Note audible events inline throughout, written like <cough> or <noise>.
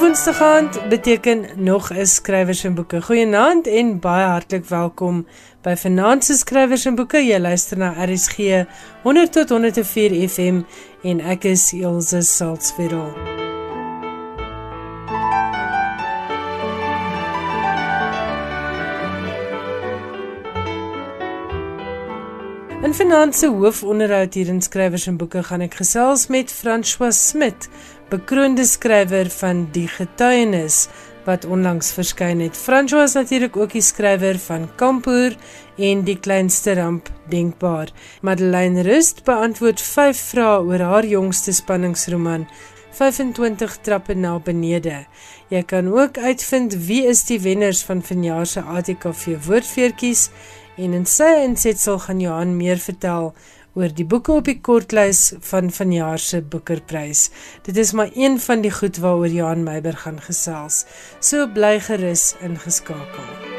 Woensdag aand beteken nog 'n skrywers en boeke. Goeienaand en baie hartlik welkom by Finansie Skrywers en Boeke. Jy luister na RSG 100 tot 104 FM en ek is Elsje Salzwetel. In Finansie hoofonderhoud hier in Skrywers en Boeke gaan ek gesels met François Smit bekroonde skrywer van Die Getuienis wat onlangs verskyn het. François is natuurlik ook die skrywer van Kampoer en Die kleinste ramp denkbaar. Madeleine Rust beantwoord 5 vrae oor haar jongste spanningsroman 25 trappe na benede. Jy kan ook uitvind wie is die wenners van vanjaar se ATKV woordfeertjies en in sy insetsel gaan Johan meer vertel oor die boeke op die kortlys van vanjaar se boekerprys. Dit is maar een van die goed waaroor Johan Meiber gaan gesels. So bly gerus ingeskakel.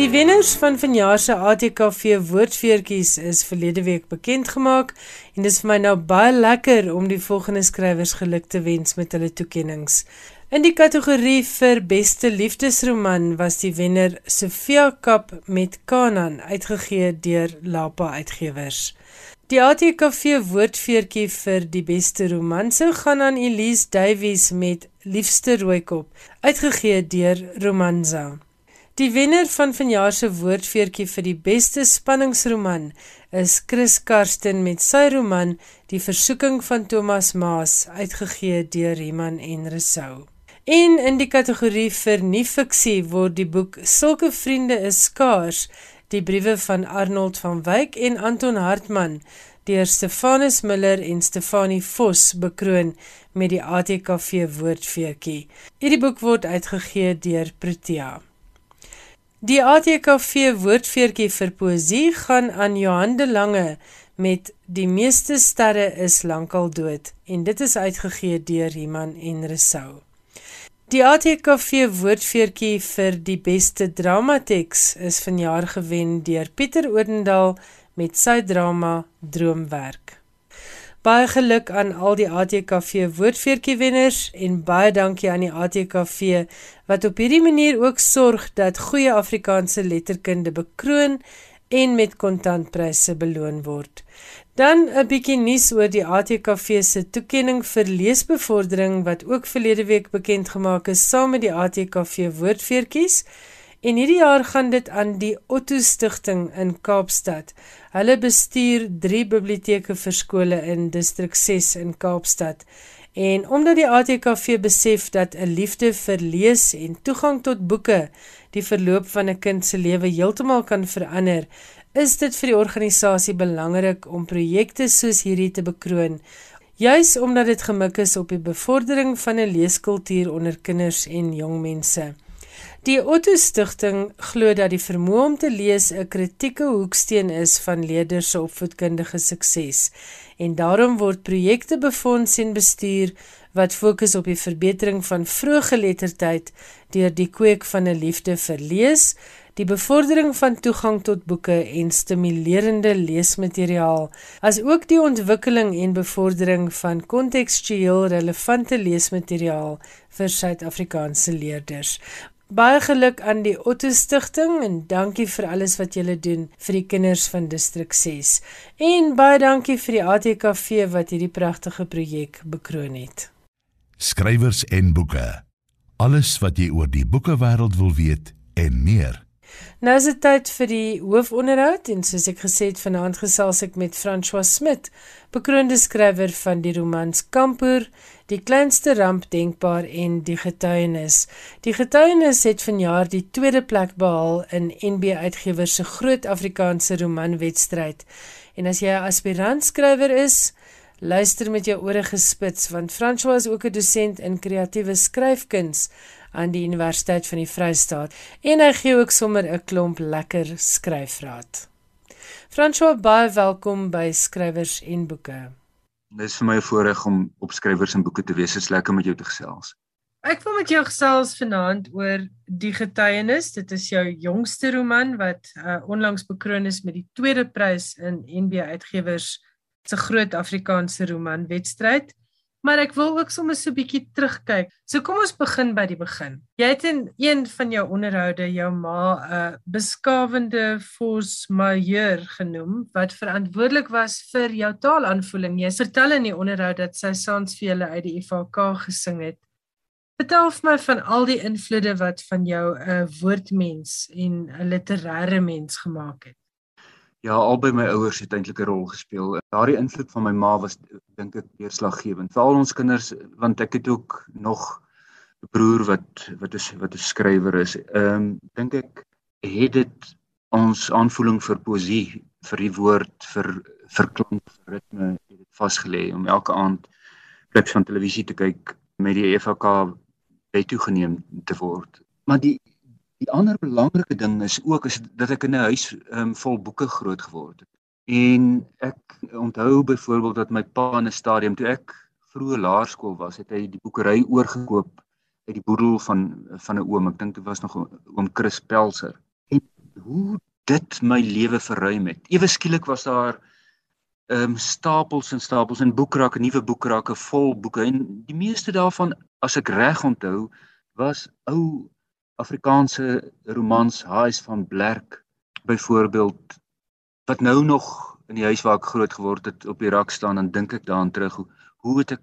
Die wenners van vanjaar se ATKV woordfeertjies is verlede week bekend gemaak en dit is vir my nou baie lekker om die volgende skrywers geluk te wens met hulle toekenninge. In die kategorie vir beste liefdesroman was die wenner Sofia Kap met Kanan uitgegee deur Lapa Uitgewers. Die ATKV woordfeertjie vir die beste roman sou gaan aan Elise Davies met Liefste Rooikop uitgegee deur Romanza. Die wenner van vanjaar se woordfeertjie vir die beste spanningsroman is Chris Karsten met sy roman Die versoeking van Thomas Maas uitgegee deur Iman en Resou. En in die kategorie vir nuwe fiksie word die boek Sulke vriende is skaars, die briewe van Arnold van Wyk en Anton Hartmann deur Stefanus Miller en Stefanie Vos bekroon met die ATKV woordfeetjie. Hierdie boek word uitgegee deur Protea. Die ATKV woordfeetjie vir poesie gaan aan Johan de Lange met Die meeste sterre is lankal dood en dit is uitgegee deur Iman en Resou. Die ATKV woordfeertjie vir die beste dramateks is vanjaar gewen deur Pieter Odendaal met sy drama Droomwerk. Baie geluk aan al die ATKV woordfeertjie wenners en baie dankie aan die ATKV wat op hierdie manier ook sorg dat goeie Afrikaanse letterkunde bekroon en met kontantpryse beloon word. Dan 'n bietjie nuus oor die ATKV se toekenning vir leesbevordering wat ook verlede week bekend gemaak is saam met die ATKV woordfeertjies. En hierdie jaar gaan dit aan die Otto Stichting in Kaapstad. Hulle bestuur 3 biblioteke vir skole in distrik 6 in Kaapstad. En omdat die ATKV besef dat 'n liefde vir lees en toegang tot boeke die verloop van 'n kind se lewe heeltemal kan verander, is dit vir die organisasie belangrik om projekte soos hierdie te bekroon, juis omdat dit gemik is op die bevordering van 'n leeskultuur onder kinders en jong mense. Die Otto Stichting glo dat die vermoë om te lees 'n kritieke hoeksteen is van leerders se opvoedkundige sukses en daarom word projekte befonds en bestuur wat fokus op die verbetering van vroeë geletterdheid deur die kweek van 'n liefde vir lees, die bevordering van toegang tot boeke en stimulerende leesmateriaal, asook die ontwikkeling en bevordering van kontekstueel relevante leesmateriaal vir Suid-Afrikaanse leerders. Baie geluk aan die Otto Stichting en dankie vir alles wat julle doen vir die kinders van distrik 6. En baie dankie vir die ATKV wat hierdie pragtige projek bekroon het. Skrywers en boeke. Alles wat jy oor die boekewêreld wil weet en meer. Nou is dit tyd vir die hoofonderhoud en soos ek gesê het vanaand gesels ek met François Smit, bekroonde skrywer van die romans Kampoer, Die kleinste ramp denkbaar en Die getuienis. Die getuienis het vanjaar die tweede plek behaal in NB Uitgewers se groot Afrikaanse romanwedstryd. En as jy 'n aspirant skrywer is, luister met jou ore gespits want François is ook 'n dosent in kreatiewe skryfkuns aan die Universiteit van die Vrystaat en hy gee ook sommer 'n klomp lekker skryfraad. François, baie welkom by Skrywers en Boeke. Dit is vir my 'n voorreg om op Skrywers en Boeke te wees. Dit is lekker met jou te gesels. Ek wil met jou gesels vanaand oor Die Getuienis. Dit is jou jongste roman wat uh, onlangs bekroon is met die tweede prys in NB Uitgewers se Groot Afrikaanse Roman Wedstryd. Maar ek wil ook sommer so 'n bietjie terugkyk. So kom ons begin by die begin. Jy het in een van jou onderhoude jou ma 'n uh, beskawende force majeure genoem wat verantwoordelik was vir jou taalaanvoeling. Jy vertel in die onderhoud dat sy saans vir julle uit die IFK gesing het. Vertel vir my van al die invloede wat van jou 'n uh, woordmens en 'n literêre mens gemaak het. Ja, albei my ouers het eintlik 'n rol gespeel. Daardie invloed van my ma was dink ek deurslaggewend. Veral ons kinders want ek het ook nog 'n broer wat wat is wat 'n skrywer is. Ehm um, dink ek het dit ons aanvoeling vir poesie, vir die woord, vir vir klank, vir ritme het dit vasgelê om elke aand klips van televisie te kyk met die EFK by toegeneem te word. Maar die Die ander belangrike ding is ook is dat ek in 'n huis um, vol boeke groot geword het. En ek onthou byvoorbeeld dat my pa in 'n stadium toe ek vroeë laerskool was, het hy die boekery oorgekoop uit die boedel van van 'n oom. Ek dink dit was nog oom Chris Pelser. En hoe dit my lewe verruim het. Ewe skielik was daar ehm um, stapels en stapels en boekrakke, nuwe boekrakke vol boeke en die meeste daarvan as ek reg onthou was ou Afrikaanse romans Haas van Blerk byvoorbeeld wat nou nog in die huis waar ek groot geword het op die rak staan dan dink ek daaraan terug hoe hoe het ek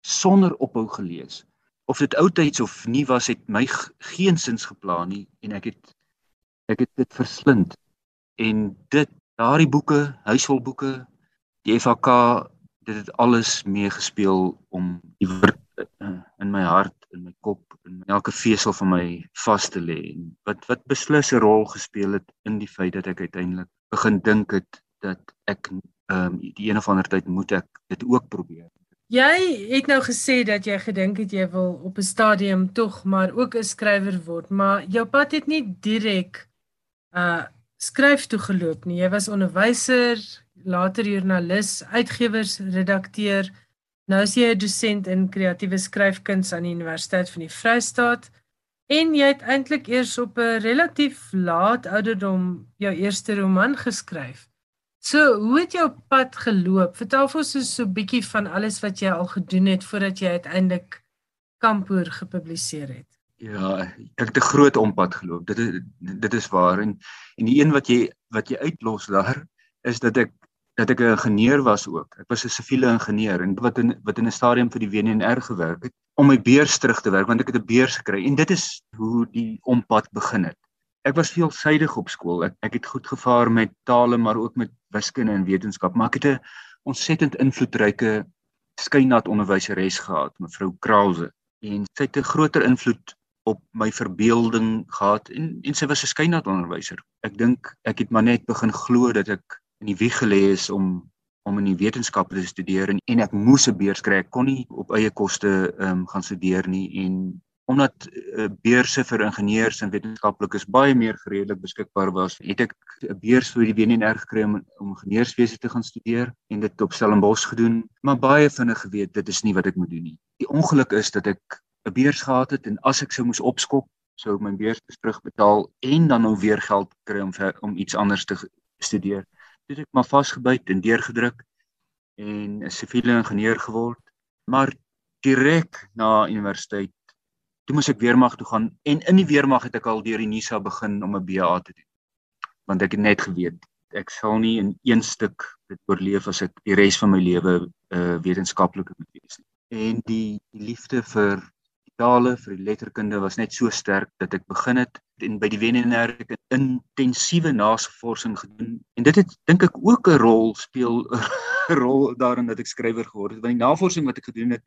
sonder ophou gelees? Of dit oudtyds of nie was het my geensins geplan nie en ek het ek het dit verslind. En dit daardie boeke huisvolboeke die FHK dit het alles meegespeel om die uh, in my hart, in my kop, in elke vesel van my vas te lê en wat wat beslis 'n rol gespeel het in die feit dat ek uiteindelik begin dink het dat ek ehm um, die een of ander tyd moet ek dit ook probeer. Jy het nou gesê dat jy gedink het jy wil op 'n stadium tog maar ook 'n skrywer word, maar jou pad het nie direk uh skryf toe geloop nie. Jy was onderwyser, later joernalis, uitgewers, redakteur. Nou is jy 'n dosent in kreatiewe skryfkuns aan die Universiteit van die Vrystaat en jy het eintlik eers op 'n relatief laat ouderdom jou eerste roman geskryf. So, hoe het jou pad geloop? Vertel vir ons so 'n bietjie van alles wat jy al gedoen het voordat jy uiteindelik Kampoer gepubliseer het. Ja, ek het 'n groot ompad geloop. Dit is dit is waar en en die een wat jy wat jy uitlos daar is dat ek dat ek 'n ingenieur was ook. Ek was 'n siviele ingenieur en wat in wat in 'n stadium vir die WNR gewerk het om my beurs terug te werk want ek het 'n beurs gekry en dit is hoe die ompad begin het. Ek was veelsidig op skool. Ek ek het goed gevaar met tale maar ook met wiskunde en wetenskap, maar ek het 'n ontsettend invloedryke skynat onderwyseres gehad, mevrou Krause, en sy het 'n groter invloed op my verbeelding gehad en en sy was 'n skynat onderwyser. Ek dink ek het maar net begin glo dat ek in die wieg gelê is om om in die wetenskappe te studeer en, en ek moes 'n beurs kry. Ek kon nie op eie koste ehm um, gaan studeer nie en omdat uh, beurse vir ingenieurs en wetenskaplikes baie meer redelik beskikbaar was, het ek 'n beurs vir die WNR gekry om, om ingenieurswese te gaan studeer en dit op Stellenbosch gedoen, maar baie vinnig geweet dit is nie wat ek moet doen nie. Die ongeluk is dat ek 'n beurs gehad het en as ek sou moes opskop, sou ek my beurs terugbetaal en dan nou weer geld kry om om iets anders te studeer het ek maar vasgebyt en deurgedruk en 'n siviele ingenieur geword. Maar direk na universiteit toe moes ek weermag toe gaan en in die weermag het ek al deur die NISA begin om 'n BA te doen. Want ek het net geweet ek sal nie in een stuk dit oorleef as ek die res van my lewe 'n uh, wetenskaplike moet wees nie. En die, die liefde vir tale vir die letterkunde was net so sterk dat ek begin het en by die WNR ek intensiewe navorsing gedoen en dit het dink ek ook 'n rol speel <laughs> 'n rol daarin dat ek skrywer geword het want die navorsing wat ek gedoen het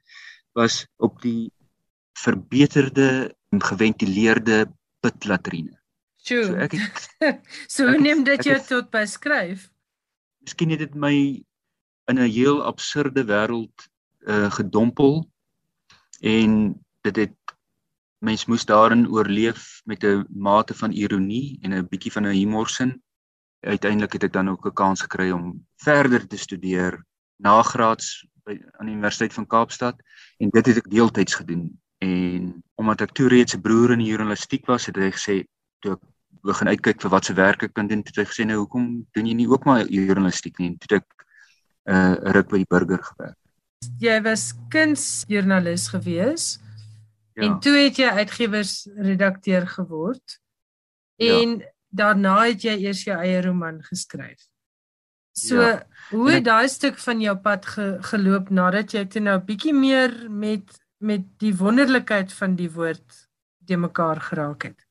was op die verbeterde geventileerde pitlatrine. So ek het <laughs> So ek, neem dit jou tot by skryf. Miskien het dit my in 'n heel absurde wêreld uh, gedompel en dit het mens moes daarin oorleef met 'n mate van ironie en 'n bietjie van 'n humorsin. Uiteindelik het ek dan ook 'n kans gekry om verder te studeer nagraads by aan die Universiteit van Kaapstad en dit het ek deeltyds gedoen En omdat ek toe reeds 'n broer in die journalistiek was, het hy gesê toe ek begin uitkyk vir wat se werk ek kan doen, het hy gesê nou hoekom doen jy nie ook maar journalistiek nie? Toe ek 'n uh, ruk by die burger gewerk. Jy was kunsjoernalis gewees. Ja. En toe het jy uitgewersredakteur geword. Ja. En ja. daarna het jy eers jou eie roman geskryf. So, ja. hoe het daai stuk van jou pad ge, geloop nadat jy toe nou bietjie meer met met die wonderlikheid van die woord te mekaar geraak het?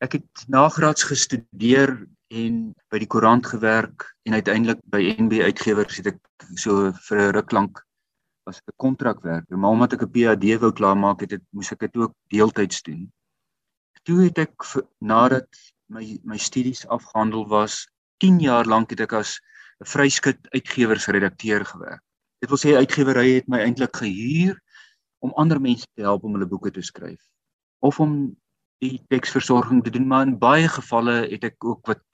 Ek het nagraads gestudeer en by die koerant gewerk en uiteindelik by NB Uitgewers het ek so vir 'n ruk lank was 'n kontrakwerker, maar omdat ek 'n PhD wou klaarmaak het, het moes ek dit ook deeltyds doen. Toe het ek nadat my my studies afgehandel was, 10 jaar lank het ek as 'n vryskut uitgewersredakteur gewerk. Dit wil sê uitgewery het my eintlik gehuur om ander mense te help om hulle boeke te skryf of om die teksversorging te doen, maar in baie gevalle het ek ook wat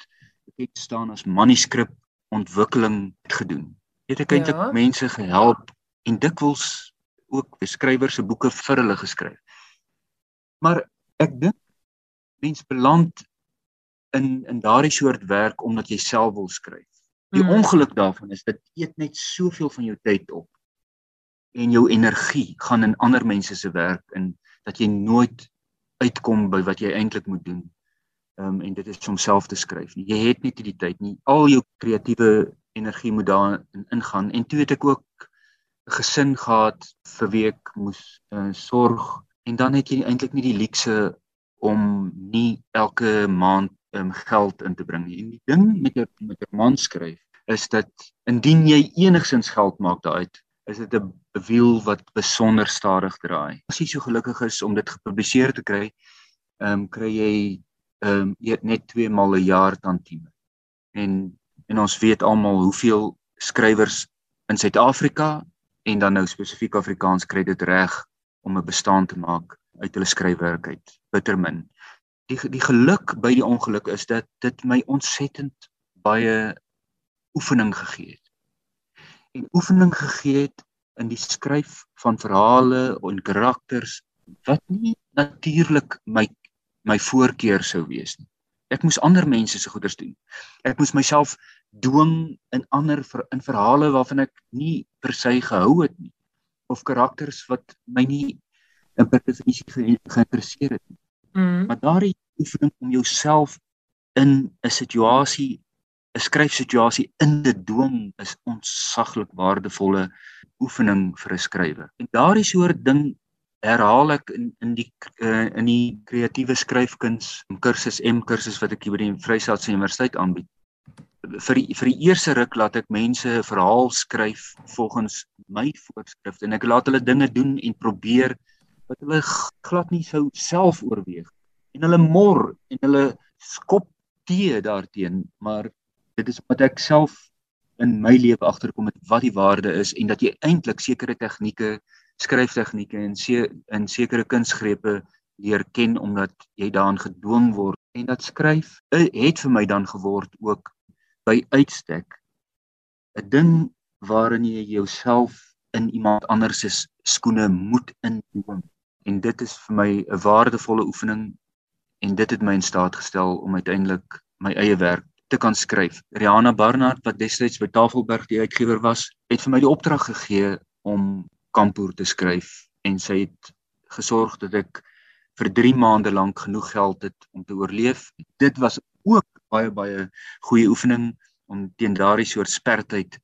bekend staan as manuskrip ontwikkeling gedoen. Het ek eintlik ja. mense gehelp en dikwels ook beskrywers se boeke vir hulle geskryf. Maar ek dink mens beland in in daardie soort werk omdat jy self wil skryf. Die mm. ongeluk daarvan is dit eet net soveel van jou tyd op en jou energie gaan in ander mense se werk in dat jy nooit uitkom by wat jy eintlik moet doen. Ehm um, en dit is om self te skryf. Jy het net nie die tyd nie. Al jou kreatiewe energie moet daarin ingaan en toe het ek ook gesin gehad vir wie ek moes uh, sorg en dan het jy eintlik nie die luukse om nie elke maand um, geld in te bring nie. En die ding met jou met jou man skryf is dat indien jy enigsins geld maak daaruit, is dit 'n wiel wat besonder stadig draai. As jy so gelukkig is om dit gepubliseer te kry, ehm um, kry jy ehm um, net twee maal 'n jaar tantieme. En en ons weet almal hoeveel skrywers in Suid-Afrika en dan nou spesifiek Afrikaans kry dit reg om 'n bestaan te maak uit hulle skryfwerk uit bittermin. Die die geluk by die ongeluk is dat dit my ontsettend baie oefening gegee het. En oefening gegee het in die skryf van verhale en karakters wat nie natuurlik my my voorkeur sou wees nie. Ek moes ander mense se goeders doen. Ek moes myself dwing in ander ver, in verhale waarvan ek nie per se gehou het nie of karakters wat my nie in definisie ge, geïnteresseer het nie. Mm. Maar daardie oefening om jouself in 'n situasie 'n skryfsituasie in te dwing is ontsaglik waardevolle oefening vir 'n skrywer. En daardie soort ding herhaal ek in in die uh, in die kreatiewe skryfkuns kursus M kursus wat ek hier by die Vryheidstad Universiteit aanbied. Vir die, vir die eerste ruk laat ek mense 'n verhaal skryf volgens my voorskrifte en ek laat hulle dinge doen en probeer wat hulle glad nie sou self oorweeg en hulle mor en hulle skop tee daarteen maar dit is wat ek self in my lewe agterkom met wat die waarde is en dat jy eintlik sekere tegnieke skryftegnieke en se in sekere kunsgrepe leer ken omdat jy daaraan gedwing word en dat skryf eh, het vir my dan geword ook by uitstek 'n ding waarin jy jouself in iemand anders se skoene moet indwing en dit is vir my 'n waardevolle oefening en dit het my in staat gestel om uiteindelik my eie werk te kan skryf. Rihanna Barnard wat destyds by Tafelberg die uitgewer was, het vir my die opdrag gegee om kampoer te skryf en sy het gesorg dat ek vir 3 maande lank genoeg geld het om te oorleef. Dit was ook baie baie goeie oefening om teen daardie soort spertyd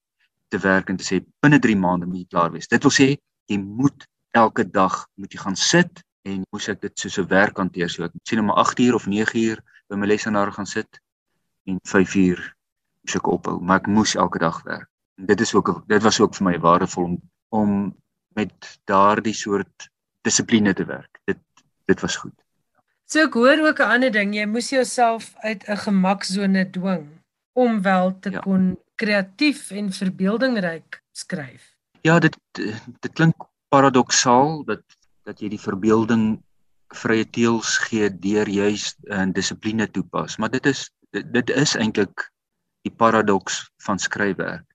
te werk en te sê binne 3 maande moet jy klaar wees. Dit wil sê jy moet elke dag moet jy gaan sit en moes ek dit soos 'n werk hanteer. So ek sê nou maar 8 uur of 9 uur by my lesenaar gaan sit en 5 uur moes ek ophou, maar ek moes elke dag werk. En dit is ook dit was ook vir my waardevol om om met daardie soort dissipline te werk. Dit dit was goed. So ek hoor ook 'n ander ding, jy moes jouself uit 'n gemaksone dwing om wel te ja. kon kreatief en verbeeldingryk skryf. Ja, dit dit klink paradoksaal dat dat jy die verbeelding vrye teels gee deur juis 'n dissipline toepas, maar dit is dit, dit is eintlik die paradoks van skryfwerk.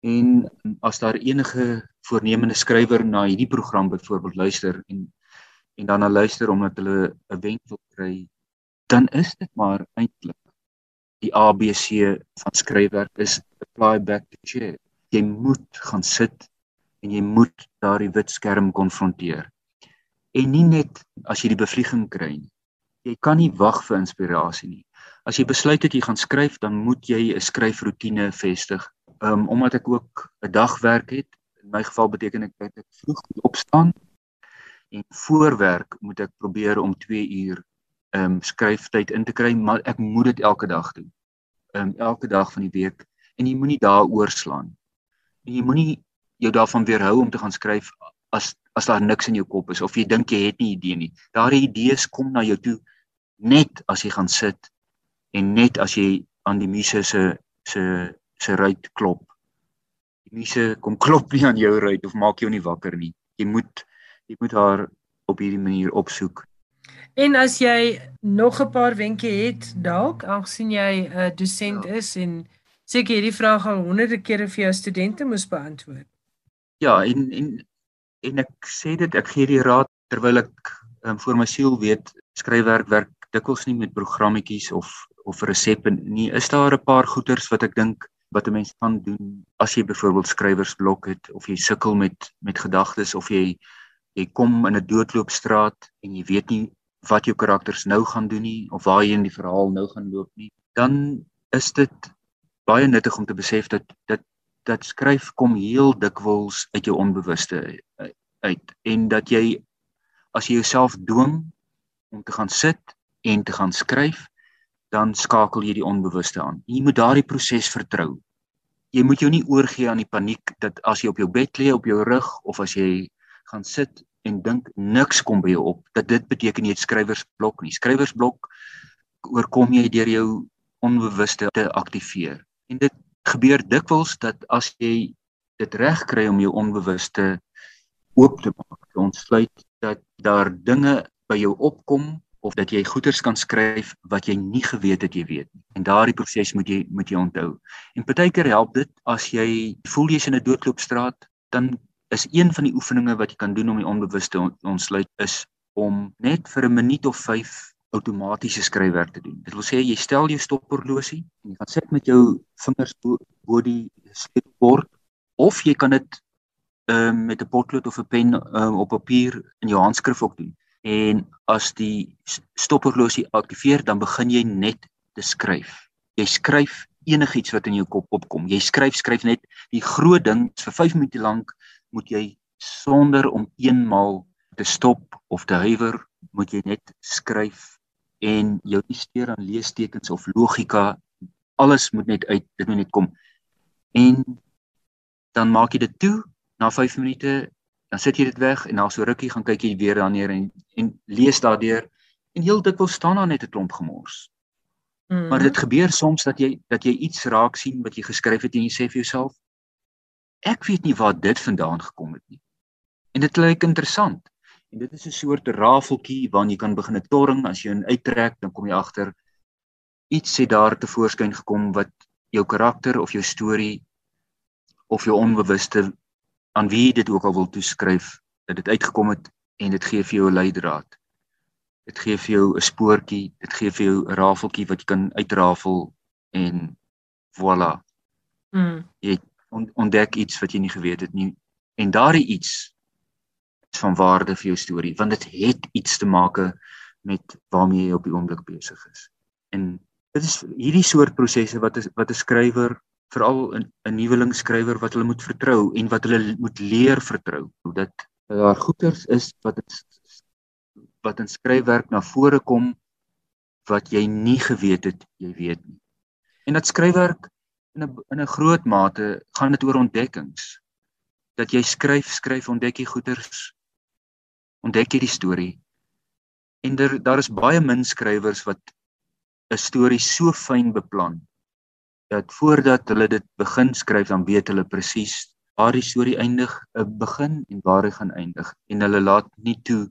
En as daar enige voornemende skrywer na hierdie program byvoorbeeld luister en en dan na luister omdat hulle 'n wenk wil kry, dan is dit maar eintlik die ABC van skryfwerk is apply back to chair. Jy moet gaan sit en jy moet daardie wit skerm konfronteer. En nie net as jy die bevlieging kry nie. Jy kan nie wag vir inspirasie nie. As jy besluit dat jy gaan skryf, dan moet jy 'n skryfroetine vestig. Um omdat ek ook 'n dagwerk het, in my geval beteken dit dat ek vroeg opstaan en voorwerk moet ek probeer om 2 uur ehm um, skryftyd in te kry, maar ek moet dit elke dag doen. Ehm um, elke dag van die week en jy moenie daaroor slaan. En jy moenie jou daarvan weerhou om te gaan skryf as as daar niks in jou kop is of jy dink jy het nie idee nie. Daardie idees kom na jou toe net as jy gaan sit en net as jy aan die muse se se se ruit klop. Die muse kom klop nie aan jou ruit of maak jou nie wakker nie. Jy moet jy moet haar op hierdie manier opsoek. En as jy nog 'n paar wenke het, dalk aangesien jy 'n uh, dosent ja. is en seker hierdie vraag al honderde kere vir jou studente moes beantwoord. Ja, en en en ek sê dit ek gee die raad terwyl ek um, vir my siel weet skryfwerk werk dikwels nie met programmetjies of of resepte nie. Is daar 'n paar goeters wat ek dink wat 'n mens kan doen as jy byvoorbeeld skrywersblok het of jy sukkel met met gedagtes of jy jy kom in 'n doodloopstraat en jy weet nie wat jou karakters nou gaan doen nie of waar jy in die verhaal nou gaan loop nie, dan is dit baie nuttig om te besef dat dat dat skryf kom heel dikwels uit jou onbewuste uit en dat jy as jy jouself dwing om te gaan sit en te gaan skryf dan skakel jy die onbewuste aan. Jy moet daardie proses vertrou. Jy moet jou nie oorgee aan die paniek dat as jy op jou bed lê op jou rug of as jy gaan sit en dink niks kom by jou op dat dit beteken jy het skrywersblok nie. Skrywersblok oorkom jy deur jou onbewuste te aktiveer. En dit gebeur dikwels dat as jy dit reg kry om jou onbewuste oop te maak, te ontsluit dat daar dinge by jou opkom of dat jy goeders kan skryf wat jy nie geweet het jy weet nie. En daardie proses moet jy moet jy onthou. En partykeer help dit as jy voel jy's in 'n doodloopstraat, dan is een van die oefeninge wat jy kan doen om die onbewuste ontsluit is om net vir 'n minuut of 5 outomatiese skryfwerk te doen. Dit wil sê jy stel jou stophorlosie en jy gaan sit met jou vingers bo, bo die skryfbord of jy kan dit ehm uh, met 'n potlood of 'n pen uh, op papier in jou handskrif ook doen. En as die stophorlosie aktiveer, dan begin jy net te skryf. Jy skryf enigiets wat in jou kop opkom. Jy skryf, skryf net die groot ding vir 5 minute lank moet jy sonder om eenmaal te stop of te huiwer, moet jy net skryf en jou nie steur aan leestekens of logika alles moet net uit dit moet net kom. En dan maak jy dit toe na 5 minute dan sit jy dit weg en na so rukkie gaan kyk jy weer daarneer en en lees daardeur en heel dikwels staan daar net 'n klomp gemors. Mm. Maar dit gebeur soms dat jy dat jy iets raak sien wat jy geskryf het en jy sê vir jouself ek weet nie waar dit vandaan gekom het nie en dit klink interessant En dit is 'n soort rafeltjie waarna jy kan begin 'n torring as jy in uittrek, dan kom jy agter iets het daar te voorskyn gekom wat jou karakter of jou storie of jou onbewuste aan wie dit ook al wil toeskryf, dat dit uitgekom het en dit gee vir jou 'n leidraad. Dit gee vir jou 'n spoortjie, dit gee vir jou 'n rafeltjie wat jy kan uitrafel en voilà. Mm. Jy ontdek iets wat jy nie geweet het nie en daardie iets van waarde vir jou storie want dit het iets te maak met waarmee jy op die oomblik besig is. En dit is hierdie soort prosesse wat is wat 'n skrywer veral 'n nuweling skrywer wat hulle moet vertrou en wat hulle moet leer vertrou dat daar goeters is wat het, wat in skryfwerk na vore kom wat jy nie geweet het jy weet nie. En dat skryfwerk in 'n in 'n groot mate gaan dit oor ontdekkings. Dat jy skryf, skryf ontdek jy goeters ontdek jy die storie. En daar daar is baie min skrywers wat 'n storie so fyn beplan dat voordat hulle dit begin skryf dan weet hulle presies waar die storie eindig, 'n begin en waar hy gaan eindig en hulle laat nie toe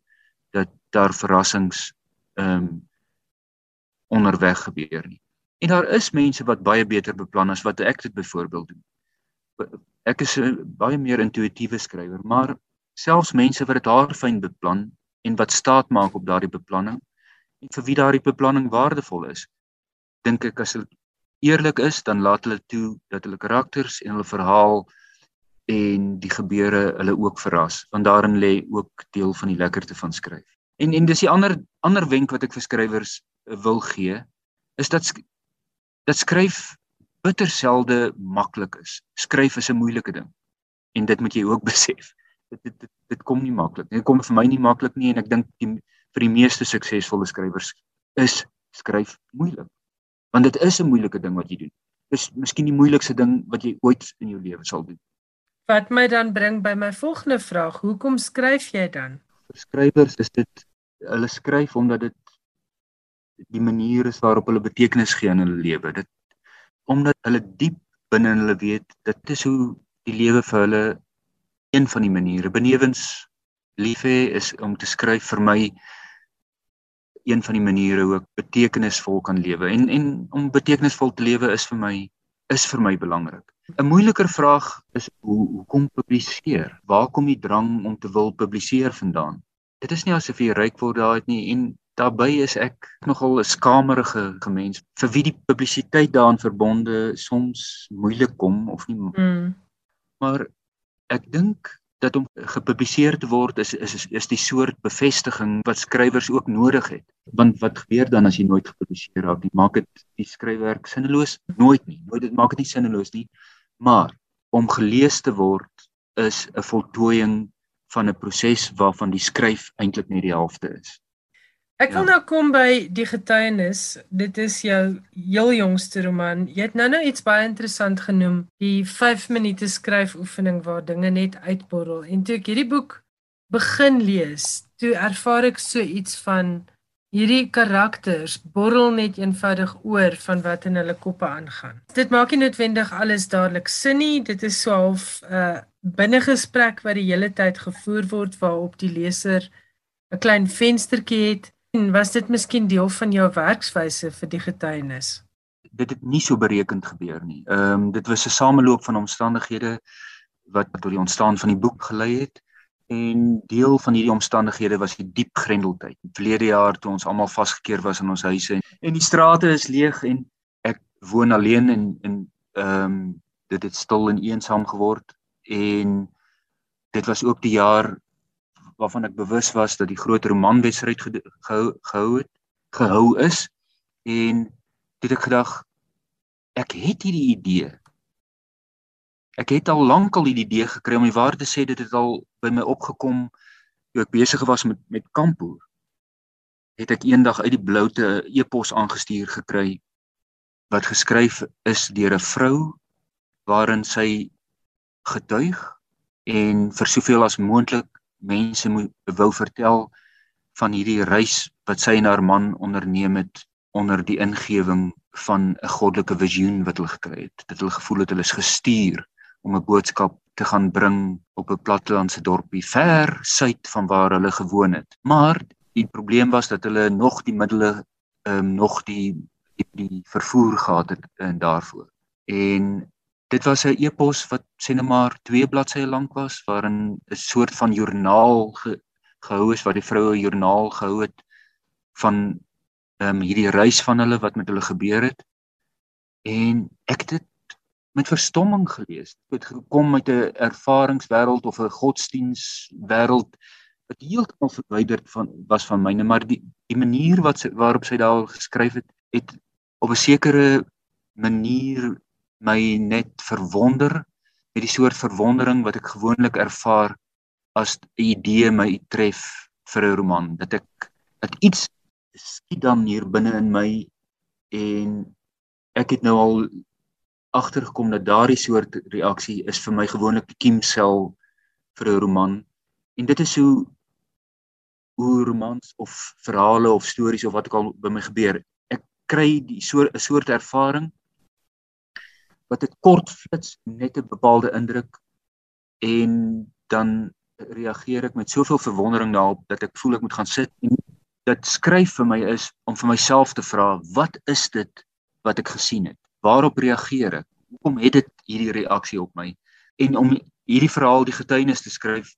dat daar verrassings ehm um, onderweg gebeur nie. En daar is mense wat baie beter beplan as wat ek dit byvoorbeeld doen. Ek is 'n baie meer intuïtiewe skrywer, maar selfs mense wat dit haarfyn beplan en wat staat maak op daardie beplanning en vir wie daardie beplanning waardevol is. Dink ek as hulle eerlik is, dan laat hulle toe dat hulle karakters en hulle verhaal en die gebeure hulle ook verras, want daarin lê ook deel van die lekkerte van skryf. En en dis die ander ander wenk wat ek vir skrywers wil gee, is dat dat skryf bitter selde maklik is. Skryf is 'n moeilike ding. En dit moet jy ook <laughs> besef. Dit dit dit, dit kom nie maklik nie. Dit kom vir my nie maklik nie en ek dink die vir die meeste suksesvolle skrywers is skryf moeilik. Want dit is 'n moeilike ding wat jy doen. Dis miskien die moeilikste ding wat jy ooit in jou lewe sal doen. Wat my dan bring by my volgende vraag, hoekom skryf jy dan? Vir skrywers is dit hulle skryf omdat dit die manier is waarop hulle betekenis gee aan hulle lewe. Dit omdat hulle diep binne hulle weet dit is hoe die lewe vir hulle een van die maniere benewens lief hê is om te skryf vir my een van die maniere hoe ek betekenisvol kan lewe en en om betekenisvol te lewe is vir my is vir my belangrik. 'n Moeiliker vraag is hoe hoekom publiseer? Waar kom die drang om te wil publiseer vandaan? Dit is nie asof jy ryk word daai nie en daarbey is ek nogal 'n skamerige gemens vir wie die publisiteit daaraan verbonde soms moeilik kom of nie. Mm. Maar ek dink dat om gepubliseer te word is is is, is die soort bevestiging wat skrywers ook nodig het. Want wat gebeur dan as jy nooit gepubliseer raak nie? Maak dit die skryfwerk sinneloos? Nooit nie. Nooit dit maak dit nie sinneloos nie. Maar om gelees te word is 'n voltooiing van 'n proses waarvan die skryf eintlik net die helfte is. Ek wil ja. nou kom by die getuienis. Dit is jou heel jongste roman. Jy het nou-nou iets baie interessant genoem, die 5 minute skryfoefening waar dinge net uitborrel. En toe ek hierdie boek begin lees, toe ervaar ek so iets van hierdie karakters borrel net eenvoudig oor van wat in hulle koppe aangaan. Dit maak nie noodwendig alles dadelik sin nie. Dit is so half 'n uh, binnegesprek wat die hele tyd gevoer word waarop die leser 'n klein venstertjie het was dit miskien deel van jou werkswyse vir die getuienis? Dit het nie so berekend gebeur nie. Ehm um, dit was 'n sameloop van omstandighede wat tot die ontstaan van die boek gelei het. En deel van hierdie omstandighede was die diep grendeltyd. Verlede jaar toe ons almal vasgekeer was in ons huise en, en die strate is leeg en ek woon alleen en en ehm um, dit het stil en eensaam geword en dit was ook die jaar waarvan ek bewus was dat die groot romanwedstryd gehou gehou het gehou is en dit ek gedag ek het hierdie idee. Ek het al lank al die idee gekry om die waarde te sê dit het al by my opgekom toe ek besig was met met kampoer het ek eendag uit die bloute e-pos aangestuur gekry wat geskryf is deur 'n vrou waarin sy getuig en vir soveel as moontlik mense moet wou vertel van hierdie reis wat sy en haar man onderneem het onder die ingewing van 'n goddelike visioen wat hulle gekry het. Dit hulle gevoel het hulle is gestuur om 'n boodskap te gaan bring op 'n plattelandse dorpie ver suid van waar hulle gewoon het. Maar die probleem was dat hulle nog die middele ehm um, nog die die, die vervoer gehad het en daarvoor. En Dit was 'n epos wat sê net maar 2 bladsye lank was waarin 'n soort van joernaal ge, gehou is wat die vroue joernaal gehou het van ehm um, hierdie reis van hulle wat met hulle gebeur het. En ek het dit met verstomming gelees. Dit gekom uit 'n ervaringswêreld of 'n godsdienswêreld wat heeltemal verwyderd van was van myne, maar die die manier wat sy, waarop sy daar geskryf het, het op 'n sekere manier my net verwonder met die soort verwondering wat ek gewoonlik ervaar as 'n idee my tref vir 'n roman dat ek dat iets skiet dan hier binne in my en ek het nou al agtergekom dat daardie soort reaksie is vir my gewoonlik die kiemsel vir 'n roman. En dit is hoe hoe romans of verhale of stories of wat ook al by my gebeur. Ek kry die so 'n soort ervaring wat dit kort flits net 'n bepaalde indruk en dan reageer ek met soveel verwondering daarop dat ek voel ek moet gaan sit en dit skryf vir my is om vir myself te vra wat is dit wat ek gesien het waarop reageer ek hoekom het dit hierdie reaksie op my en om hierdie verhaal die getuienis te skryf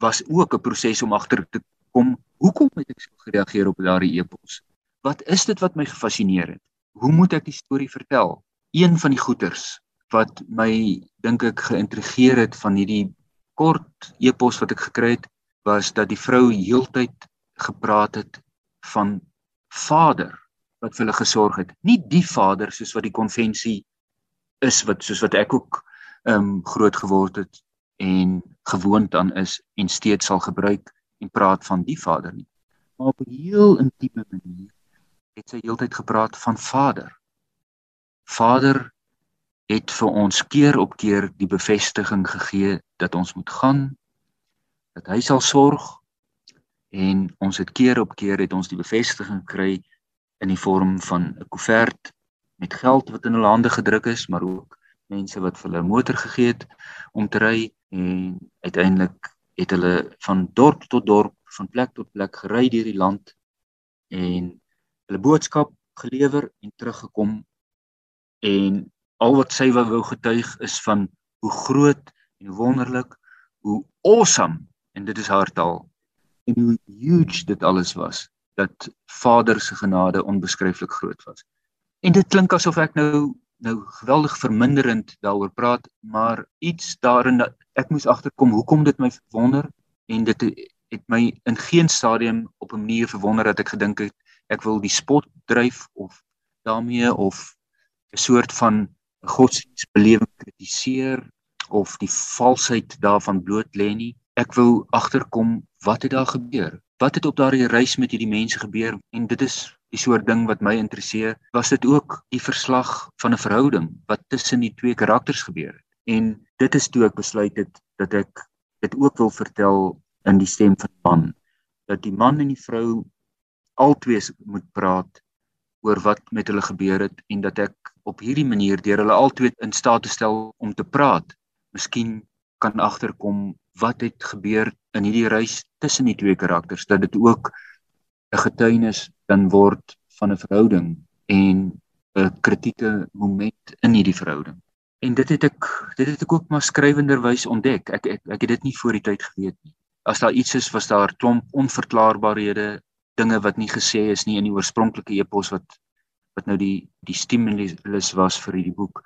was ook 'n proses om agter te agterkom hoekom het ek so gereageer op daardie e-pos? Wat is dit wat my gefassineer het? Hoe moet ek die storie vertel? Een van die goeters wat my dink ek geïntrigeer het van hierdie kort e-pos wat ek gekry het was dat die vrou heeltyd gepraat het van vader wat vir hulle gesorg het. Nie die vader soos wat die konvensie is wat soos wat ek ook ehm um, groot geword het en gewoond aan is en steeds sal gebruik en praat van die vader nie. Maar op 'n heel intieme manier het sy heeltyd gepraat van vader. Vader het vir ons keer op keer die bevestiging gegee dat ons moet gaan dat hy sal sorg en ons het keer op keer het ons die bevestiging gekry in die vorm van 'n koevert met geld wat in hulle hande gedruk is maar ook mense wat vir hulle 'n motor gegee het om te ry en uiteindelik het hulle van dorp tot dorp van plek tot plek gery deur die land en hulle boodskap gelewer en teruggekom en al wat sy wou getuig is van hoe groot en wonderlik, hoe awesome en dit is haar taal en hoe huge dit alles was dat Vader se genade onbeskryflik groot was. En dit klink asof ek nou nou geweldig verminderend daaroor praat, maar iets daarin dat ek moes agterkom hoekom dit my verwonder en dit het my in geen stadium op 'n manier verwonder dat ek gedink het ek wil die spot dryf of daarmee of 'n soort van godsdienstbelewing kritiseer of die valsheid daarvan bloot lê nie. Ek wou agterkom wat het daar gebeur? Wat het op daardie reis met hierdie mense gebeur? En dit is die soort ding wat my interesseer. Was dit ook die verslag van 'n verhouding wat tussen die twee karakters gebeur het? En dit is toe ek besluit het dat ek dit ook wil vertel in die stem van man. Dat die man en die vrou albei moet praat oor wat met hulle gebeur het en dat ek op hierdie manier deur hulle albei in staat te stel om te praat, miskien kan agterkom wat het gebeur in hierdie reis tussen die twee karakters dat dit ook 'n getuienis dan word van 'n verhouding en 'n kritieke moment in hierdie verhouding. En dit het ek dit het ek ook maar skrywenderwys ontdek. Ek, ek ek het dit nie voor die tyd geweet nie. As daar iets is was daar klomp onverklaarbarehede dinge wat nie gesê is nie in die oorspronklike epos wat wat nou die die stimulus was vir hierdie boek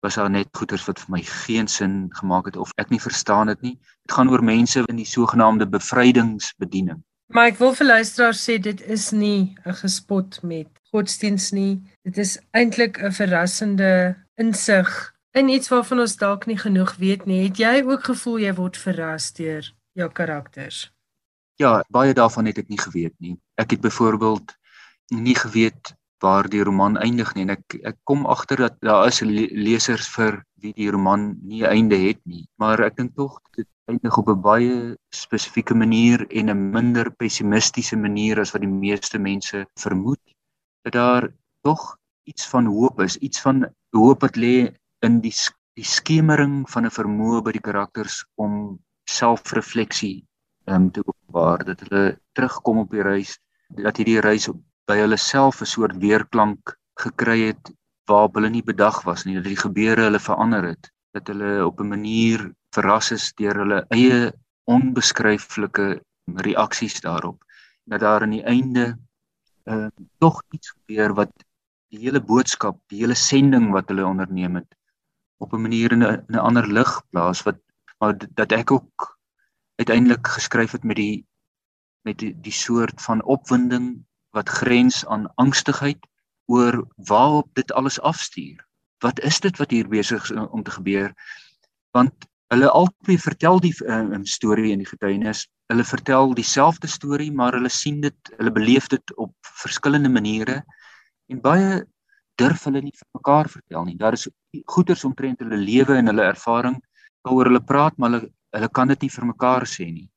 was daar net goeters wat vir my geen sin gemaak het of ek nie verstaan dit nie. Dit gaan oor mense in die sogenaamde bevrydingsbediening. Maar ek wil vir luisteraars sê dit is nie 'n gespot met godsdiens nie. Dit is eintlik 'n verrassende insig in iets waarvan ons dalk nie genoeg weet nie. Het jy ook gevoel jy word verras deur jou karakters? Ja, baie daarvan het ek nie geweet nie. Ek het byvoorbeeld nie geweet waar die roman eindig nie. En ek ek kom agter dat daar is lesers vir wie die roman nie einde het nie, maar ek dink tog dit eindig op 'n baie spesifieke manier en 'n minder pessimistiese manier as wat die meeste mense vermoed. Dat daar tog iets van hoop is, iets van hoop wat lê in die die skemering van 'n vermoë by die karakters om selfrefleksie um, te openbaar. Dat hulle terugkom op die reis dat hierdie reis by hulle self 'n soort weerklank gekry het waarop hulle nie bedag was nie dat die gebeure hulle verander het dat hulle op 'n manier verras is deur hulle eie onbeskryflike reaksies daarop dat daar aan die einde uh tog iets gebeur wat die hele boodskap, die hele sending wat hulle onderneem het op 'n manier in 'n ander lig plaas wat maar dat ek ook uiteindelik geskryf het met die met die, die soort van opwinding wat grens aan angstigheid oor waarop dit alles afstuur. Wat is dit wat hier besig is om te gebeur? Want hulle albei vertel die uh, storie in die getuienis. Hulle vertel dieselfde storie, maar hulle sien dit, hulle beleef dit op verskillende maniere en baie durf hulle nie vir mekaar vertel nie. Daar is goeters omtrent hulle lewe en hulle ervaring waaroor hulle praat, maar hulle hulle kan dit nie vir mekaar sê nie.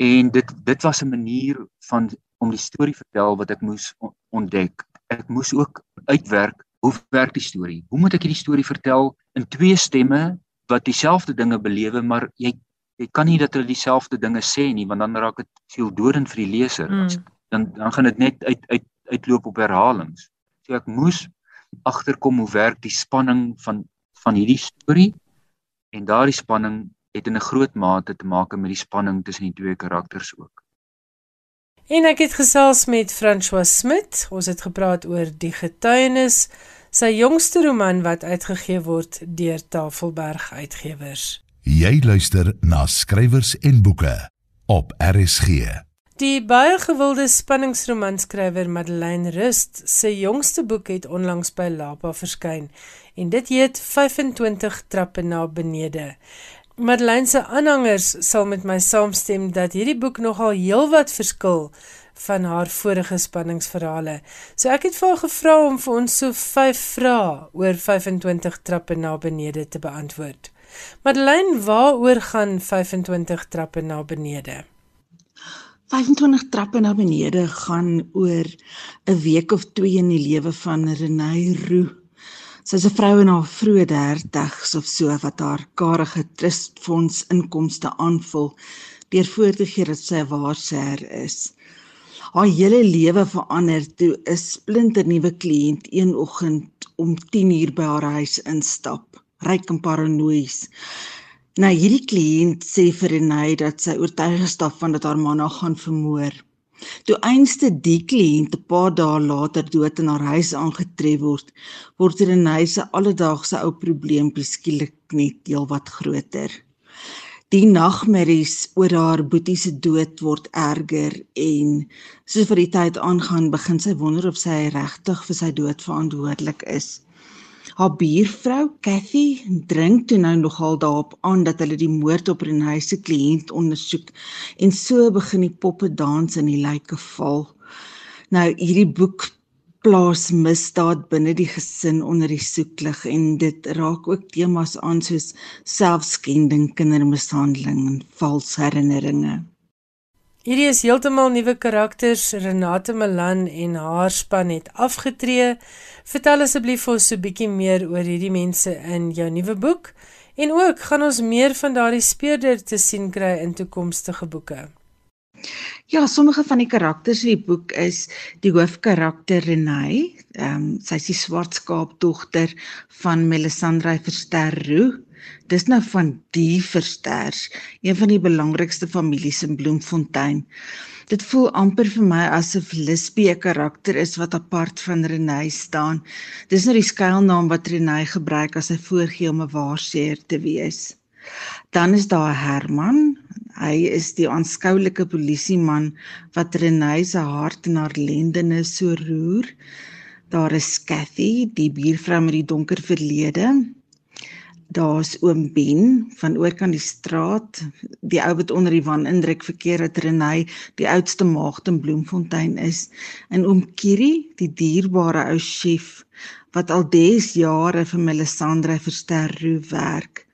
En dit dit was 'n manier van om die storie vertel wat ek moes ontdek. Ek moes ook uitwerk hoe werk die storie? Hoe moet ek hierdie storie vertel in twee stemme wat dieselfde dinge belewe, maar jy jy kan nie dat hulle dieselfde dinge sê nie, want dan raak dit veel dodend vir die leser. Mm. Dan dan gaan dit net uit uit uitloop op herhalings. So ek moes agterkom hoe werk die spanning van van hierdie storie en daardie spanning het in 'n groot mate te maak met die spanning tussen die twee karakters ook. En ek het gesels met François Smit. Ons het gepraat oor die getuienis, sy jongste roman wat uitgegee word deur Tafelberg Uitgewers. Jy luister na skrywers en boeke op RSG. Die baie gewilde spanningsromanskrywer Madeleine Rust se jongste boek het onlangs by Lapa verskyn en dit heet 25 trappe na benede. Madeleine se aanhangers sal met my saamstem dat hierdie boek nogal heelwat verskil van haar vorige spanningsverhale. So ek het vir haar gevra om vir ons so 5 vrae oor 25 trappe na benede te beantwoord. Madeleine, waaroor gaan 25 trappe na benede? 25 trappe na benede gaan oor 'n week of 2 in die lewe van Renée Roux. Sy's 'n vrou in haar vroeë 30's of so wat haar karige trustfonds inkomste aanvul deur voor te gee dat sy 'n waarsêer is. Haar hele lewe verander toe 'n splinter nuwe kliënt een oggend om 10:00 by haar huis instap, ryk en paranoïes. Nou hierdie kliënt sê vir Renée dat sy oortuig is daarvan dat haar man haar gaan vermoor. Toe einste die kliënt 'n paar dae later dood in haar huis aangetref word, word Renée se alledaagse ou probleem skielik net heelwat groter. Die nagmerries oor haar boetie se dood word erger en soos vir die tyd aangaan, begin sy wonder of sy regtig vir sy dood verantwoordelik is. Haar buurvrou, Cathy, drink toe nou nogal daarop aan dat hulle die moord op Renée se kliënt ondersoek en so begin die poppe dans in die lyke val. Nou hierdie boek plaas misdaad binne die gesin onder die soeklig en dit raak ook temas aan soos selfskending, kindermishandeling en vals herinneringe. Hierdie is heeltemal nuwe karakters. Renate Malan en haar span het afgetree. Vertel asseblief vir ons so 'n bietjie meer oor hierdie mense in jou nuwe boek en ook gaan ons meer van daardie speurder te sien kry in toekomstige boeke. Ja, sommige van die karakters in die boek is die hoofkarakter Renée. Ehm um, sy is die swart skaapdogter van Melisandre Versterro. Dis nou van die Versters, een van die belangrikste families in Bloemfontein. Dit voel amper vir my asof Lispie 'n karakter is wat apart van Renée staan. Dis nou die skuilnaam wat Renée gebruik as sy voorgee om 'n waarseer te wees. Dan is daar Herman. Hy is die aanskoulike polisieman wat Renée se hart en haar lendene so roer. Daar is Cathy, die buurvrou met die donker verlede daar's oom Ben van oorkant die straat, die ou wat onder die wan indruk verkeer het Renay, die oudste maagd in Bloemfontein is, en oom Kiri, die dierbare ou chef wat al des jare vir Melisandre Versterro werk.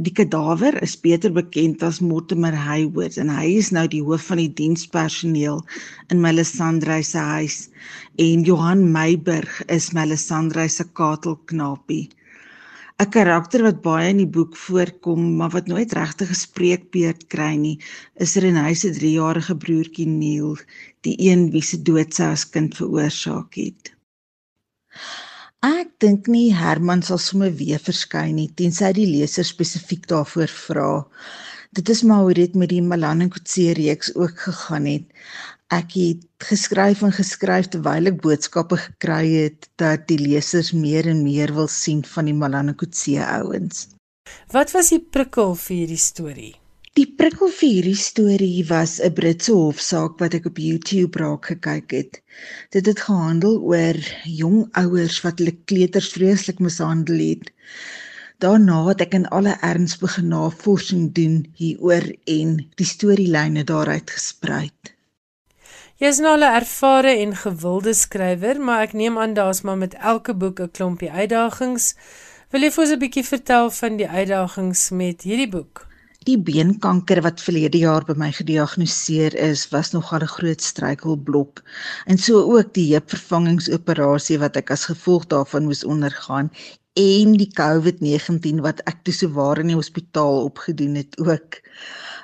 Die kadawer is beter bekend as Mortimer Hayward en hy is nou die hoof van die dienspersoneel in Melisandre se huis en Johan Meiburg is Melisandre se katelknapie. 'n karakter wat baie in die boek voorkom, maar wat nooit regtig gespreekbeurt kry nie, is Renée se 3-jarige broertjie Neil, die een wie se dood sy as kind veroorsaak het. Ek dink nie Herman sal sommer weer verskyn nie tensy die leser spesifiek daarvoor vra. Dit is maar hoe dit met die Malan en Kutse reeks ook gegaan het ek het geskryf en geskryf terwyl ek boodskappe gekry het dat die lesers meer en meer wil sien van die Malanakotse ouens. Wat was die prikkel vir hierdie storie? Die prikkel vir hierdie storie was 'n Britse hofsaak wat ek op YouTube raak gekyk het. Dit het gehandel oor jong ouers wat hulle kleuters vreeslik mishandel het. Daarna het ek in alle erns begin navorsing doen hieroor en die storielyne daaruit gesprei. Jy is nou 'n ervare en gewilde skrywer, maar ek neem aan daar's maar met elke boek 'n klompie uitdagings. Wil jy vir ons 'n bietjie vertel van die uitdagings met hierdie boek? Die beenkanker wat verlede jaar by my gediagnoseer is, was nogal 'n groot struikelblok. En so ook die heupvervangingsoperasie wat ek as gevolg daarvan moes ondergaan en die COVID-19 wat ek toe sowaar in die hospitaal opgedoen het ook.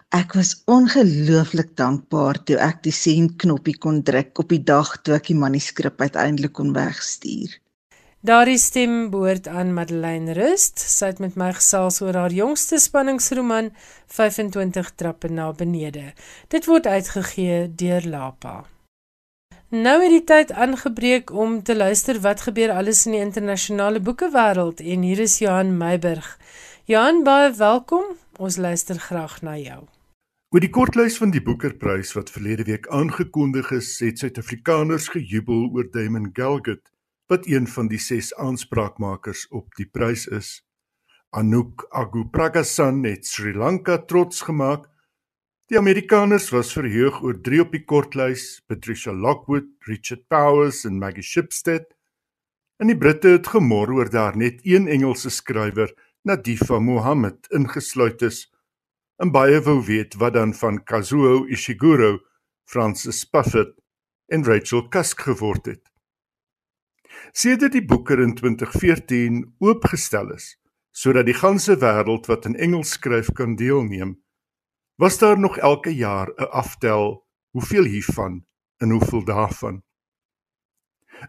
Ek was ongelooflik dankbaar toe ek die send knoppie kon druk op die dag toe ek die manuskrip uiteindelik kon wegstuur. Daardie stem behoort aan Madeleine Rust. Sy het met my gesels oor haar jongste spanningsroman 25 trappe na benede. Dit word uitgegee deur Lapa. Nou het die tyd aangebreek om te luister wat gebeur alles in die internasionale boekewêreld en hier is Johan Meiburg. Johan, baie welkom. Ons luister graag na jou. Oor die kortlys van die Boekerprys wat verlede week aangekondig is, het Suid-Afrikaners gejubel oor Damon Galgut, wat een van die 6 aanspraakmakers op die prys is. Anouk Agupragasan het Sri Lanka trots gemaak Die Amerikaners was verheug oor drie op die kortlys: Patricia Lockwood, Richard Powers en Maggie Shipstead. En die Britte het gemor oor daar net een Engelse skrywer, Nadifa Mohammed, ingesluit is. En baie wou weet wat dan van Kazuo Ishiguro, Francis Spufford en Rachel Cusk geword het. Sedert die boeker in 2014 oopgestel is sodat die ganse wêreld wat in Engels skryf kan deelneem, was daar nog elke jaar 'n aftel hoeveel hiervan en hoeveel daarvan.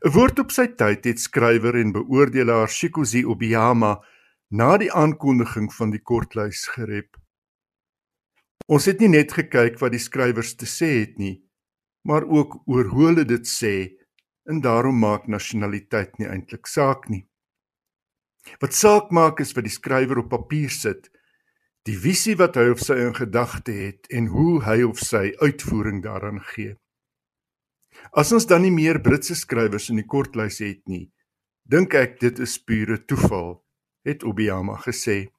'n Woord op sy tyd het skrywer en beoordelaar Shikozi Obiyama na die aankondiging van die kortlys gerep. Ons het nie net gekyk wat die skrywers te sê het nie, maar ook oor hoe hulle dit sê en daarom maak nasionaliteit nie eintlik saak nie. Wat saak maak is wat die skrywer op papier sit die visie wat hy of sy in gedagte het en hoe hy of sy uitvoering daaraan gee. As ons dan nie meer Britse skrywers in die kortlys het nie, dink ek dit is pure toeval, het Obiyama gesê.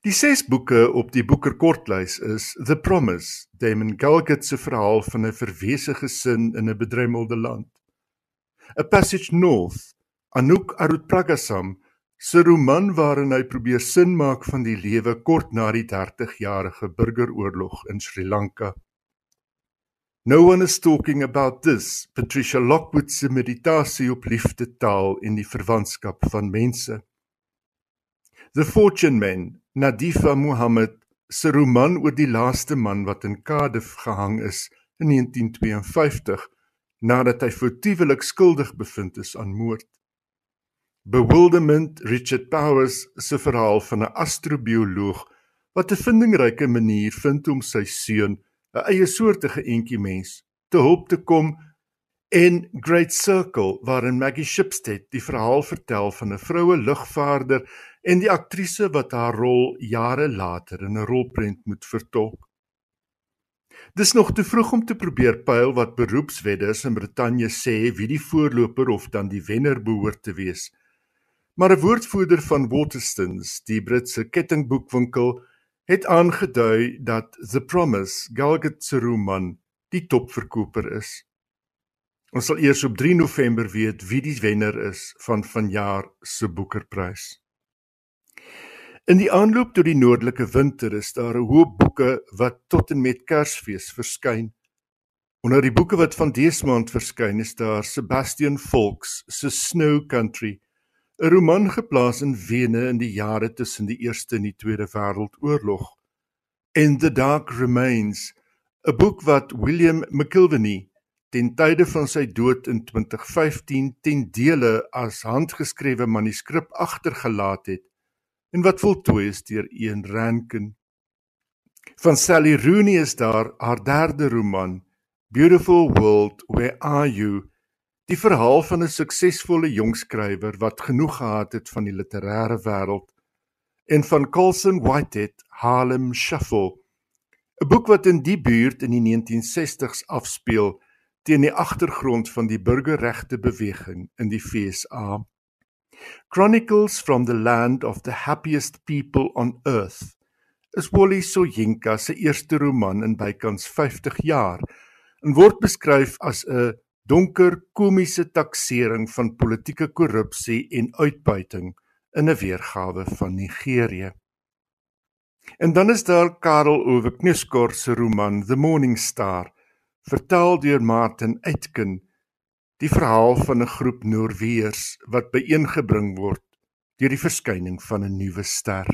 Die ses boeke op die Booker kortlys is The Promise, Damon Galgut se verhaal van 'n verwese gesin in 'n bedremmelde land. A Passage North, Anouk Arupragasam se roman waarin hy probeer sin maak van die lewe kort na die 30-jarige burgeroorlog in Sri Lanka. No one is talking about this, Patricia Lockwood se meditasie op liefde taal en die verwantskap van mense. The Fortune Man, Nadifa Muhammad se roman oor die laaste man wat in Cardiff gehang is in 1952 nadat hy foutiewelik skuldig bevind is aan moord. Bewilderment Richard Powers se verhaal van 'n astrobioloog wat 'n vindingryke manier vind om sy seun, 'n eie soortige entjie mens, te hulp te kom en Great Circle waarin Maggie Shipstead die verhaal vertel van 'n vroue lugvaarder en die aktrise wat haar rol jare later in 'n rolprent moet vertolk. Dis nog te vroeg om te probeer pyl wat beroepswedders in Brittanje sê wie die voorloper of dan die wenner behoort te wees. Maar 'n woordvoerder van Waterstones, die Britse kettingboekwinkel, het aangedui dat The Promise, Galgut se roman, die topverkoper is. Ons sal eers op 3 November weet wie die wenner is van vanjaar se Boekerprys. In die aanloop tot die noordelike winter is daar 'n hoop boeke wat tot en met Kersfees verskyn. Onder die boeke wat van dese maand verskyn is daar Sebastian Volks se Snow Country 'n roman geplaas in Wene in die jare tussen die Eerste en die Tweede Wêreldoorlog. In the Dark Remains, 'n boek wat William McIlvany ten tye van sy dood in 2015 ten dele as handgeskrewe manuskrip agtergelaat het en wat voltooi is deur Ian Rankin. Van Sally Rooney is daar haar derde roman, Beautiful World, Where Are You? Die verhaal van 'n suksesvolle jong skrywer wat genoeg gehad het van die literêre wêreld en van Colson Whitehead Harlem Shuffle 'n boek wat in die buurt in die 1960s afspeel teen die agtergrond van die burgerregte beweging in die FSA Chronicles from the Land of the Happiest People on Earth is Wally Soyinka se eerste roman in bykans 50 jaar en word beskryf as 'n donker komiese taksering van politieke korrupsie en uitbuiting in 'n weergawe van Nigerië. En dan is daar Karel Ove Knieskor se roman The Morning Star, vertaal deur Martin Aitken, die verhaal van 'n groep Noorweërs wat byeengebring word deur die verskyning van 'n nuwe ster.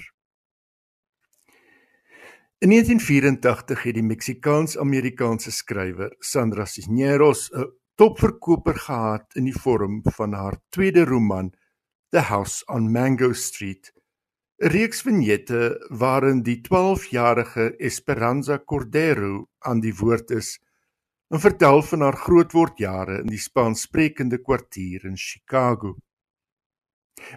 In 1984 het die Meksikaans-Amerikaanse skrywer Sandra Cisneros 'n topverkoper gehad in die vorm van haar tweede roman The House on Mango Street 'n reeks vignette waarin die 12-jarige Esperanza Cordero aan die woord is en vertel van haar grootwordjare in die Spaanssprekende kwartier in Chicago.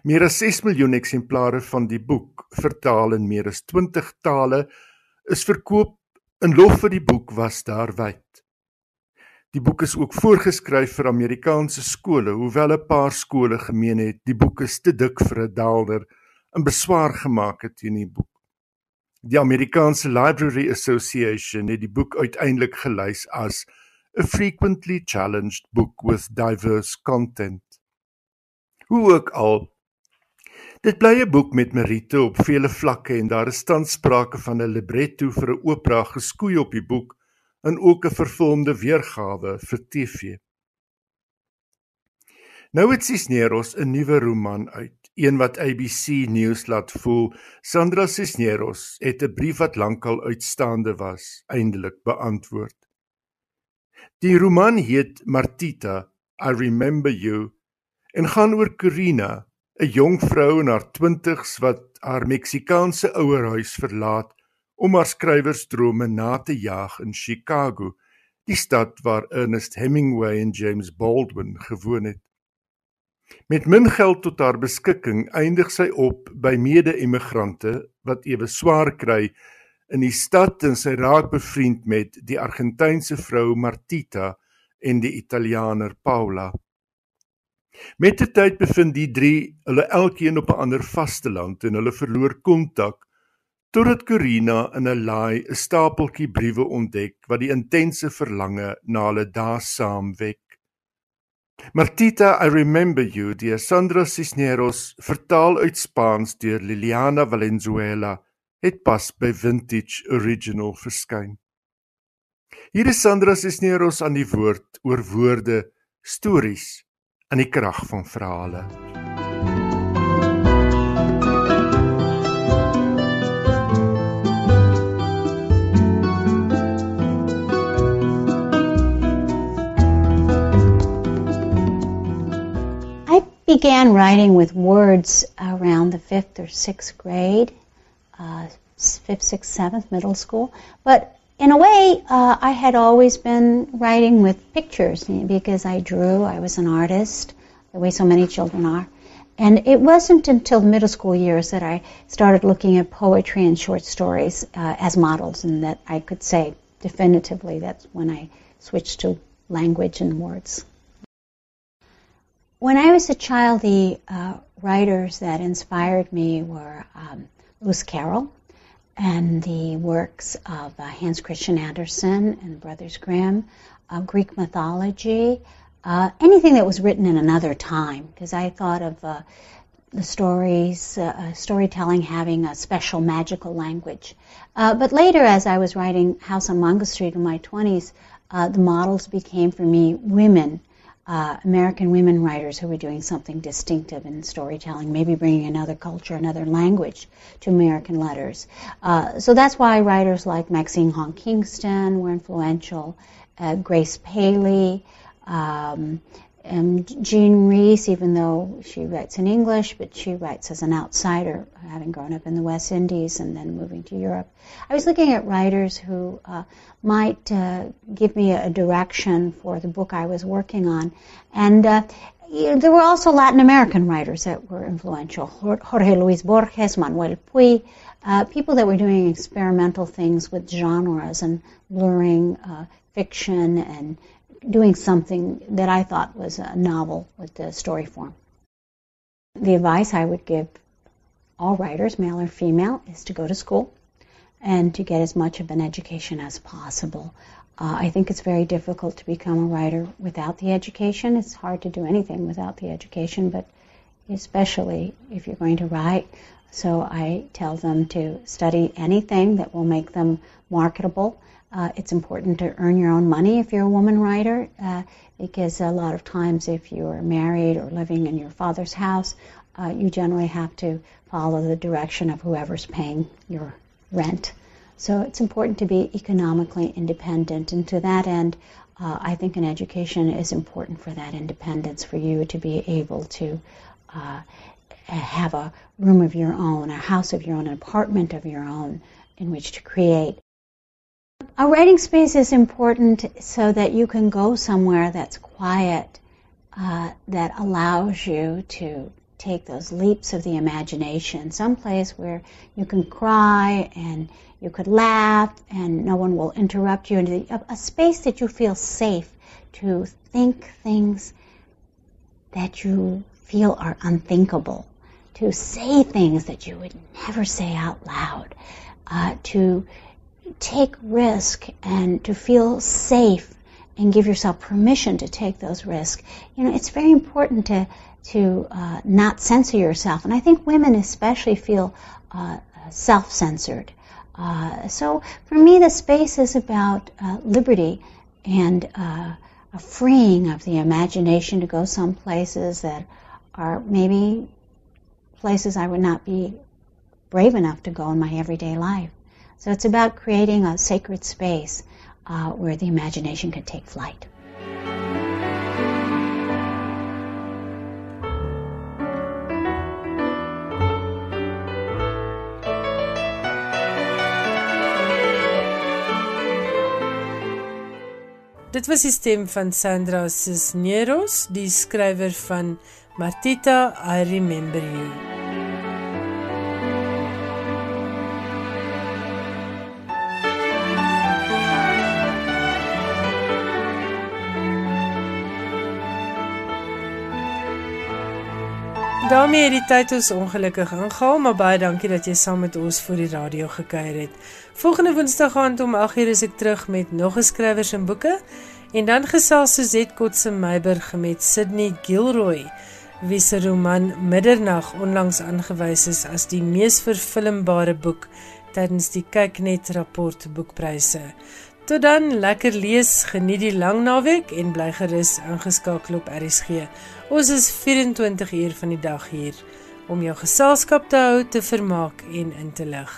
Meer as 6 miljoen eksemplare van die boek, vertaal in meer as 20 tale, is verkoop en lof vir die boek was daar wyd. Die boek is ook voorgeskryf vir Amerikaanse skole, hoewel 'n paar skole gemeen het die boek is te dik vir 'n daalder 'n beswaar gemaak het teen die boek. Die Amerikaanse Library Association het die boek uiteindelik gelys as a frequently challenged book with diverse content. Hoe ook al Dit bly 'n boek met meriete op vele vlakke en daar is tans sprake van 'n libretto vir 'n opera geskoei op die boek en ook 'n vervormde weergawe vir TV. Nou het Cisneros 'n nuwe roman uit een wat ABC nuus laat voel. Sandra Cisneros het 'n brief wat lankal uitstaande was, eindelik beantwoord. Die roman heet Martita, I Remember You en gaan oor Corina, 'n jong vrou in haar 20's wat haar Meksikaanse ouerhuis verlaat om haar skrywersdrome na te jaag in Chicago, die stad waar Ernest Hemingway en James Baldwin gewoon het. Met min geld tot haar beskikking eindig sy op by mede-immigrante wat ewe swaar kry in die stad en sy raak bevriend met die Argentynse vrou Martita en die Italianer Paula. Met die tyd bevind die drie hulle elkeen op 'n ander vasteland en hulle verloor kontak totdat Corina in 'n laai 'n stapeltjie briewe ontdek wat die intense verlange na hulle daar saam wek. Martita, I remember you, deur Sandra Cisneros, vertaal uit Spaans deur Liliana Valenzuela, het pas by Vintage Original verskyn. Hier is Sandra Cisneros aan die woord oor woorde, stories en die krag van verhale. began writing with words around the fifth or sixth grade, uh, fifth, sixth, seventh, middle school. But in a way, uh, I had always been writing with pictures because I drew. I was an artist, the way so many children are. And it wasn't until the middle school years that I started looking at poetry and short stories uh, as models, and that I could say definitively that's when I switched to language and words. When I was a child, the uh, writers that inspired me were um, Lewis Carroll and the works of uh, Hans Christian Andersen and the Brothers Grimm, uh, Greek mythology, uh, anything that was written in another time, because I thought of uh, the stories, uh, storytelling having a special magical language. but later, as I was writing House on Manga Street in my 20s, the models became for me women uh, American women writers who were doing something distinctive in storytelling, maybe bringing another culture, another language to American letters. Uh, so that's why writers like Maxine Hong Kingston were influential, uh, Grace Paley, um, and Jean Reese, even though she writes in English, but she writes as an outsider, having grown up in the West Indies and then moving to Europe. I was looking at writers who uh, might uh, give me a direction for the book I was working on. And uh, there were also Latin American writers that were influential Jorge Luis Borges, Manuel Puig, uh, people that were doing experimental things with genres and blurring uh, fiction and doing something that I thought was a novel with the story form. The advice I would give all writers, male or female, is to go to school and to get as much of an education as possible. Uh, I think it's very difficult to become a writer without the education. It's hard to do anything without the education, but especially if you're going to write. So I tell them to study anything that will make them marketable. Uh, it's important to earn your own money if you're a woman writer, uh, because a lot of times if you're married or living in your father's house, uh, you generally have to follow the direction of whoever's paying your rent. So it's important to be economically independent. And to that end, uh, I think an education is important for that independence, for you to be able to uh, have a room of your own, a house of your own, an apartment of your own in which to create. A writing space is important so that you can go somewhere that's quiet, uh, that allows you to take those leaps of the imagination, someplace where you can cry and you could laugh and no one will interrupt you, and a, space that you feel safe to think things that you feel are unthinkable, to say things that you would never say out loud, uh, to take risk and to feel safe and give yourself permission to take those risks. You know, it's very important to to uh, not censor yourself, and I think women especially feel uh, self-censored. Uh, so for me, the space is about uh, liberty and uh, a freeing of the imagination to go some places that are maybe places I would not be brave enough to go in my everyday life. So it's about creating a sacred space uh, where the imagination can take flight. Dit was die stem van Sandra Cisneros, die skrywer van Martita I Remember You. Daarmee het die tyd ons ongelukkig ingehaal, maar baie dankie dat jy saam met ons vir die radio gekuier het. Volgende Woensdag aand om 8:00 is ek terug met nog 'n skrywers en boeke en dan gesels Suzette Kotse Meiburg met Sydney Gilroy wie se roman Middernag onlangs aangewys is as die mees vervilmbare boek tydens die Kyknet rapport boekpryse. Tot dan, lekker lees, geniet die lang naweek en bly gerus ingeskakel op RSG. Ons is 24 uur van die dag hier om jou geselskap te hou, te vermaak en in te lig.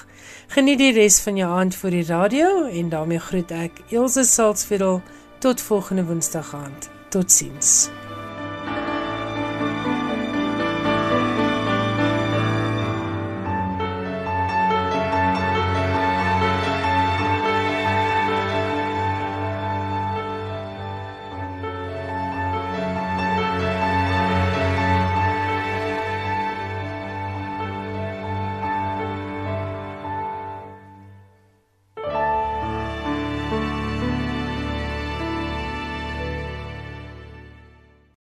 Geniet die res van jou aand voor die radio en daarmee groet ek Elsje Salzveld tot volgende Woensdag aand. Totsiens.